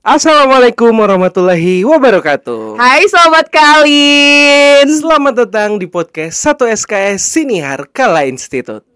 Assalamualaikum warahmatullahi wabarakatuh. Hai sobat Kalin. Selamat datang di podcast 1 SKS Sinihar Kala Institute.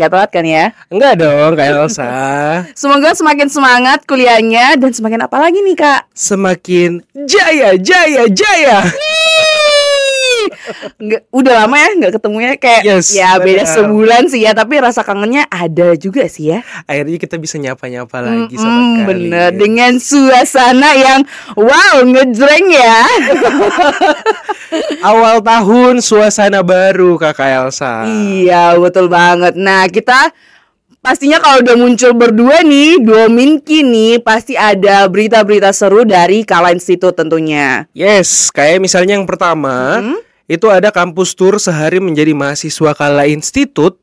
Nggak telat kan ya? Enggak dong, Kak Elsa. Semoga semakin semangat kuliahnya dan semakin apa lagi nih kak? Semakin jaya, jaya, jaya. Nggak, udah lama ya nggak ketemunya kayak Yes, ya beda sebulan sih ya tapi rasa kangennya ada juga sih ya. Akhirnya kita bisa nyapa-nyapa lagi Mm-mm, sobat kali. bener dengan suasana yang wow ngejreng ya. Awal tahun suasana baru Kakak Elsa. Iya betul banget. Nah kita pastinya kalau udah muncul berdua nih, dua minki nih pasti ada berita-berita seru dari Kala Institute tentunya. Yes, kayak misalnya yang pertama Hmm? Itu ada kampus tour sehari menjadi mahasiswa Kala Institute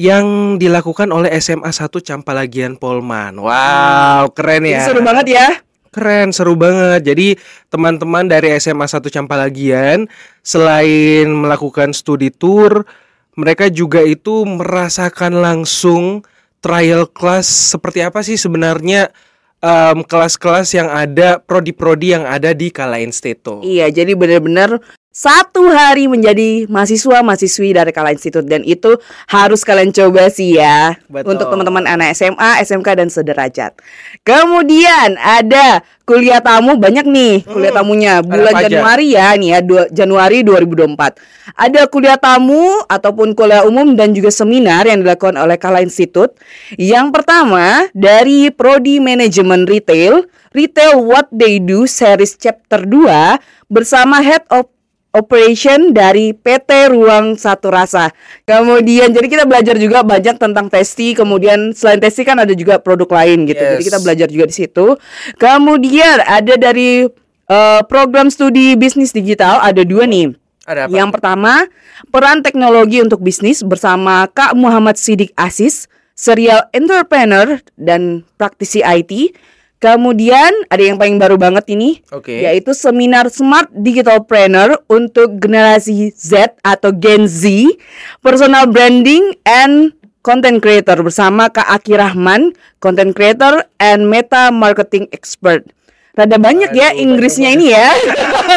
yang dilakukan oleh SMA 1 Campalagian Polman. Wow, keren Ini ya. seru banget ya. Keren, seru banget. Jadi teman-teman dari SMA 1 Campalagian selain melakukan studi tour, mereka juga itu merasakan langsung trial class seperti apa sih sebenarnya em, kelas-kelas yang ada prodi-prodi yang ada di Kala Institute. Iya, jadi bener-bener satu hari menjadi mahasiswa mahasiswi dari Kala Institute dan itu harus kalian coba sih ya Betul. untuk teman-teman anak SMA, SMK dan sederajat. Kemudian ada kuliah tamu banyak nih kuliah tamunya bulan aja? Januari ya nih ya dua- Januari 2024. Ada kuliah tamu ataupun kuliah umum dan juga seminar yang dilakukan oleh Kala Institute. Yang pertama dari prodi manajemen retail, Retail What They Do series chapter 2 bersama Head of Operation dari PT Ruang Satu Rasa. Kemudian jadi kita belajar juga banyak tentang testi. Kemudian selain testi kan ada juga produk lain gitu. Jadi Yes. kita belajar juga di situ. Kemudian ada dari eh, program studi bisnis digital ada dua nih. Ada apa? Yang pertama, peran teknologi untuk bisnis bersama Kak Muhammad Sidik Asis, serial entrepreneur dan praktisi IT. Kemudian ada yang paling baru banget ini, Oke. yaitu seminar Smart Digital Planner untuk generasi Z atau Gen Z, personal branding and content creator bersama Kak Aki Rahman, content creator and meta marketing expert. Rada banyak ya Aduh, Inggrisnya ini ya.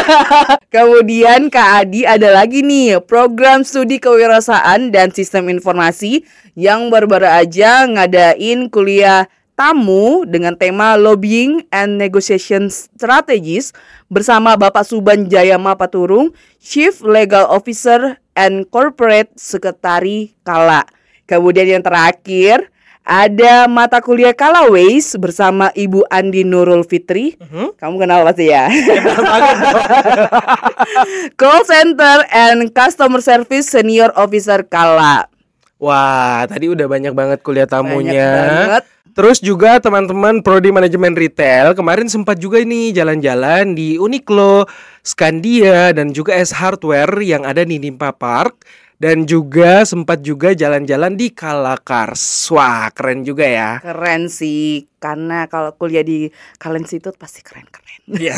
Kemudian Kak Adi ada lagi nih program studi kewirausahaan dan sistem informasi yang baru-baru aja ngadain kuliah tamu dengan tema lobbying and negotiation strategies bersama Bapak Suban Jayama Paturung, Chief Legal Officer and Corporate Secretary Kala. Kemudian yang terakhir ada mata kuliah Kalaways bersama Ibu Andi Nurul Fitri. Mhm. Kamu kenal pasti ya. Call Center and Customer Service Senior Officer Kala. Wah, tadi udah banyak banget kuliah tamunya. Banyak banget. Terus juga teman-teman prodi manajemen retail kemarin sempat juga ini jalan-jalan di Uniqlo, Skandia dan juga S Hardware yang ada di Nimpa Park dan juga sempat juga jalan-jalan di Kalakars. Wah, keren juga ya. Keren sih, karena kalau kuliah di Kalen Institute pasti keren-keren. Iya.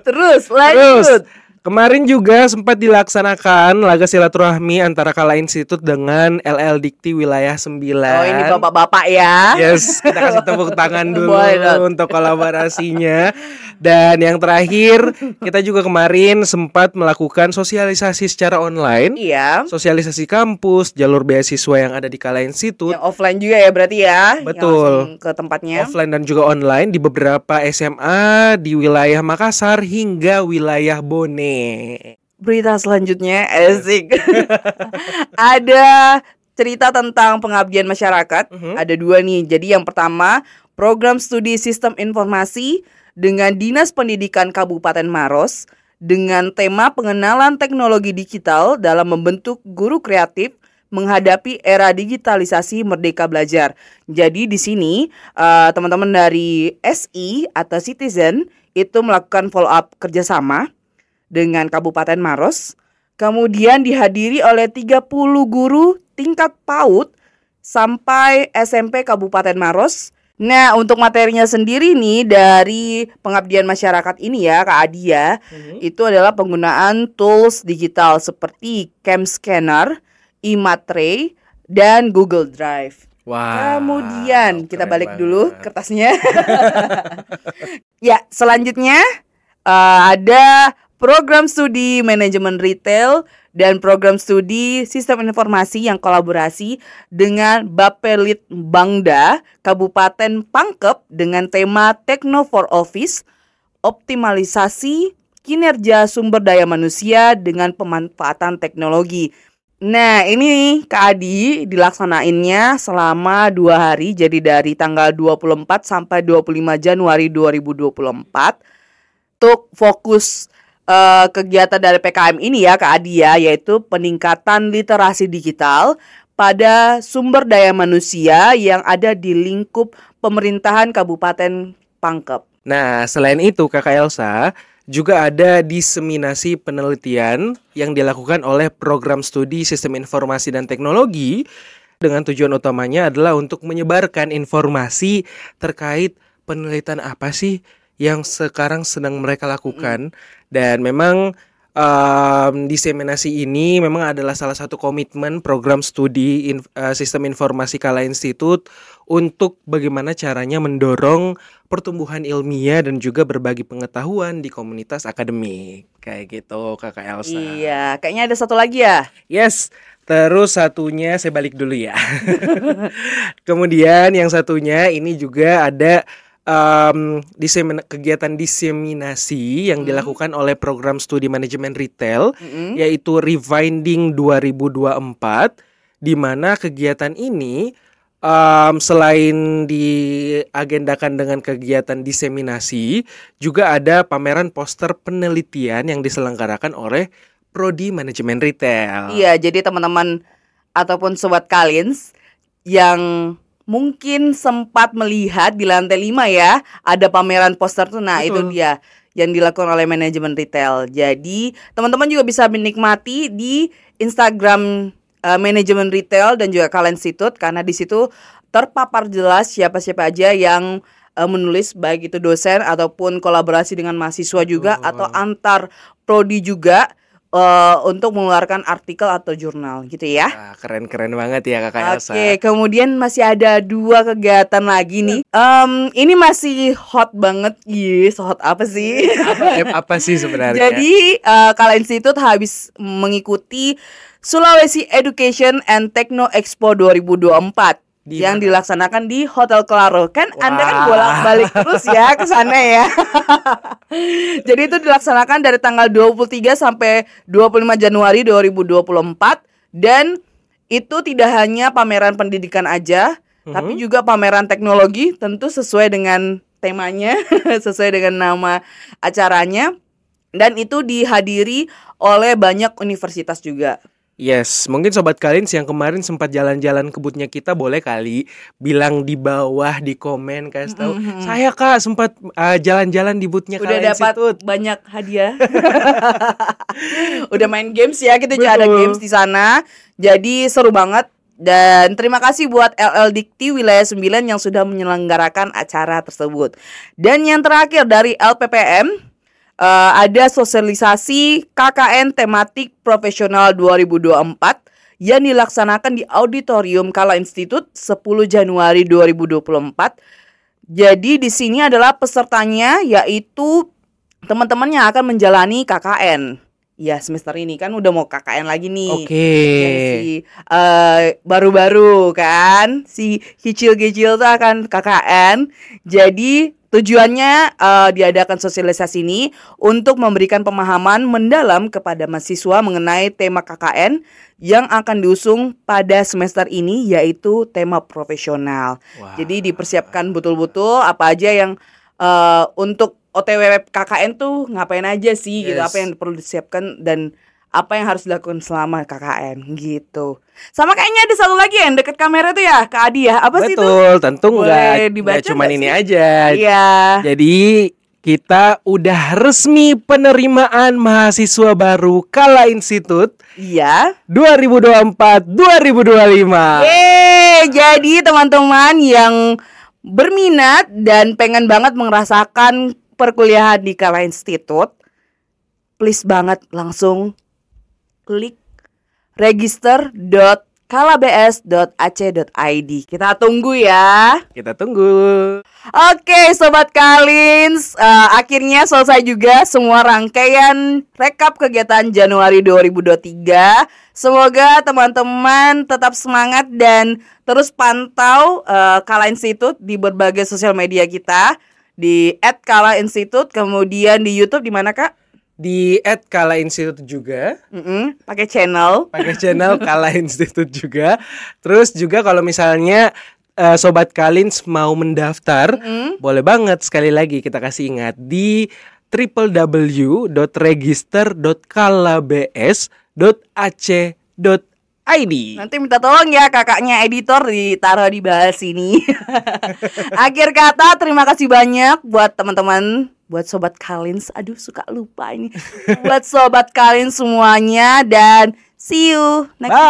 Terus Terus lanjut. Kemarin juga sempat dilaksanakan laga silaturahmi antara Kala Institut dengan LL Dikti wilayah 9. Oh ini bapak-bapak ya. Yes, kita kasih tepuk tangan dulu untuk kolaborasinya. Dan yang terakhir, kita juga kemarin sempat melakukan sosialisasi secara online. Iya. Sosialisasi kampus, jalur beasiswa yang ada di Kala Institute, Yang offline juga ya berarti ya. Betul. ke tempatnya. offline dan juga online di beberapa SMA di wilayah Makassar hingga wilayah Bone. Berita selanjutnya asik. Ada cerita tentang pengabdian masyarakat. Mhm. Ada dua nih. Jadi yang pertama, program studi sistem informasi dengan Dinas Pendidikan Kabupaten Maros dengan tema pengenalan teknologi digital dalam membentuk guru kreatif menghadapi era digitalisasi Merdeka Belajar. Jadi di sini uh, teman-teman dari SI atau Citizen itu melakukan follow up kerjasama dengan Kabupaten Maros. Kemudian dihadiri oleh 30 guru tingkat PAUD sampai SMP Kabupaten Maros. Nah, untuk materinya sendiri nih dari pengabdian masyarakat ini ya, Kak Adia, mm-hmm. itu adalah penggunaan tools digital seperti Cam Scanner, e-matre, dan Google Drive. Wow. Kemudian kita balik banget. dulu kertasnya. ya, selanjutnya uh, ada program studi manajemen retail dan program studi sistem informasi yang kolaborasi dengan Bapelit Bangda Kabupaten Pangkep dengan tema Techno for Office optimalisasi kinerja sumber daya manusia dengan pemanfaatan teknologi. Nah ini Kak Adi dilaksanainnya selama dua hari jadi dari tanggal 24 sampai 25 Januari 2024 untuk fokus uh, kegiatan dari PKM ini ya Kak Adi ya yaitu peningkatan literasi digital pada sumber daya manusia yang ada di lingkup pemerintahan Kabupaten Pangkep. Nah, selain itu Kakak Elsa juga ada diseminasi penelitian yang dilakukan oleh program studi Sistem Informasi dan Teknologi dengan tujuan utamanya adalah untuk menyebarkan informasi terkait penelitian apa sih yang sekarang sedang mereka lakukan dan memang um, diseminasi ini memang adalah salah satu komitmen program studi in, uh, sistem informasi Kala Institut untuk bagaimana caranya mendorong pertumbuhan ilmiah dan juga berbagi pengetahuan di komunitas akademik kayak gitu kakak Elsa. Iya, kayaknya ada satu lagi ya. Yes, Terus satunya saya balik dulu ya. Kemudian yang satunya ini juga ada um, disemin kegiatan diseminasi yang hmm. dilakukan oleh program studi manajemen retail hmm. yaitu Rewinding 2024 di mana kegiatan ini um, selain diagendakan dengan kegiatan diseminasi juga ada pameran poster penelitian yang diselenggarakan oleh prodi manajemen retail. Iya, jadi teman-teman ataupun sobat Kalins yang mungkin sempat melihat di lantai 5 ya, ada pameran poster tuh. Nah, Betul. itu dia yang dilakukan oleh manajemen retail. Jadi, teman-teman juga bisa menikmati di Instagram uh, manajemen retail dan juga Kalian Institute karena di situ terpapar jelas siapa-siapa aja yang uh, menulis baik itu dosen ataupun kolaborasi dengan mahasiswa juga oh. atau antar prodi juga uh, untuk mengeluarkan artikel atau jurnal gitu ya. keren-keren banget ya Kakak Elsa. Oke, kemudian masih ada dua kegiatan lagi nih. Um, ini masih hot banget. Yes, hot apa sih? apa, apa sih sebenarnya? Jadi, uh, Kala Institute habis mengikuti Sulawesi Education and Techno Expo 2024 di yang mana? dilaksanakan di Hotel Claro. Kan Wah. Anda kan bolak-balik terus ya ke sana ya. Jadi itu dilaksanakan dari tanggal 23 sampai 25 Januari 2024 dan itu tidak hanya pameran pendidikan aja, hmm. tapi juga pameran teknologi tentu sesuai dengan temanya, sesuai dengan nama acaranya dan itu dihadiri oleh banyak universitas juga. Yes, mungkin sobat kalian yang kemarin sempat jalan-jalan ke boothnya kita boleh kali bilang di bawah di komen kasih tahu. Mm -hmm. Saya Kak sempat uh, jalan-jalan di boothnya Udah dapat banyak hadiah. Udah main games ya, kita juga ada games di sana. Jadi seru banget dan terima kasih buat LL Dikti Wilayah 9 yang sudah menyelenggarakan acara tersebut. Dan yang terakhir dari LPPM uh, ada sosialisasi KKN tematik profesional 2024 yang dilaksanakan di Auditorium Kala Institut 10 Januari 2024. Jadi di sini adalah pesertanya yaitu teman-teman yang akan menjalani KKN. Ya semester ini kan udah mau KKN lagi nih. Oke. Okay. Si uh, baru-baru kan si kecil-kecil tuh akan KKN. Jadi Tujuannya uh, diadakan sosialisasi ini untuk memberikan pemahaman mendalam kepada mahasiswa mengenai tema KKN yang akan diusung pada semester ini yaitu tema profesional. Wow. Jadi dipersiapkan betul-betul apa aja yang uh, untuk OTW KKN tuh ngapain aja sih yes. gitu, apa yang perlu disiapkan dan apa yang harus dilakukan selama KKN gitu. Sama kayaknya ada satu lagi yang deket kamera tuh ya, Kak Adi ya. Apa sih itu? Betul, tentu enggak, dibaca enggak cuman ini aja. Iya. Jadi kita udah resmi penerimaan mahasiswa baru Kala Institut Iya. 2024 2025. Yeay, jadi teman-teman yang berminat dan pengen banget merasakan perkuliahan di Kala Institute, please banget langsung klik register.kalabs.ac.id. Kita tunggu ya. Kita tunggu. Oke, sobat Kalins, Eh, akhirnya selesai juga semua rangkaian rekap kegiatan Januari 2023. Semoga teman-teman tetap semangat dan terus pantau eh, Kala Institute di berbagai sosial media kita di @kala_institute, kemudian di YouTube di mana Kak? Di @kala Institut juga. Mm-mm, pakai channel. pakai channel Kala Institute juga. Terus juga kalau misalnya eh, sobat Kalins mau mendaftar, boleh banget sekali lagi kita kasih ingat di www.register.kalabs.ac.id. Nanti minta tolong ya kakaknya editor ditaruh di bawah sini. Akhir kata terima kasih banyak buat teman-teman, buat sobat Kalins. Aduh suka lupa ini. buat sobat Kalins semuanya dan see you next Bye.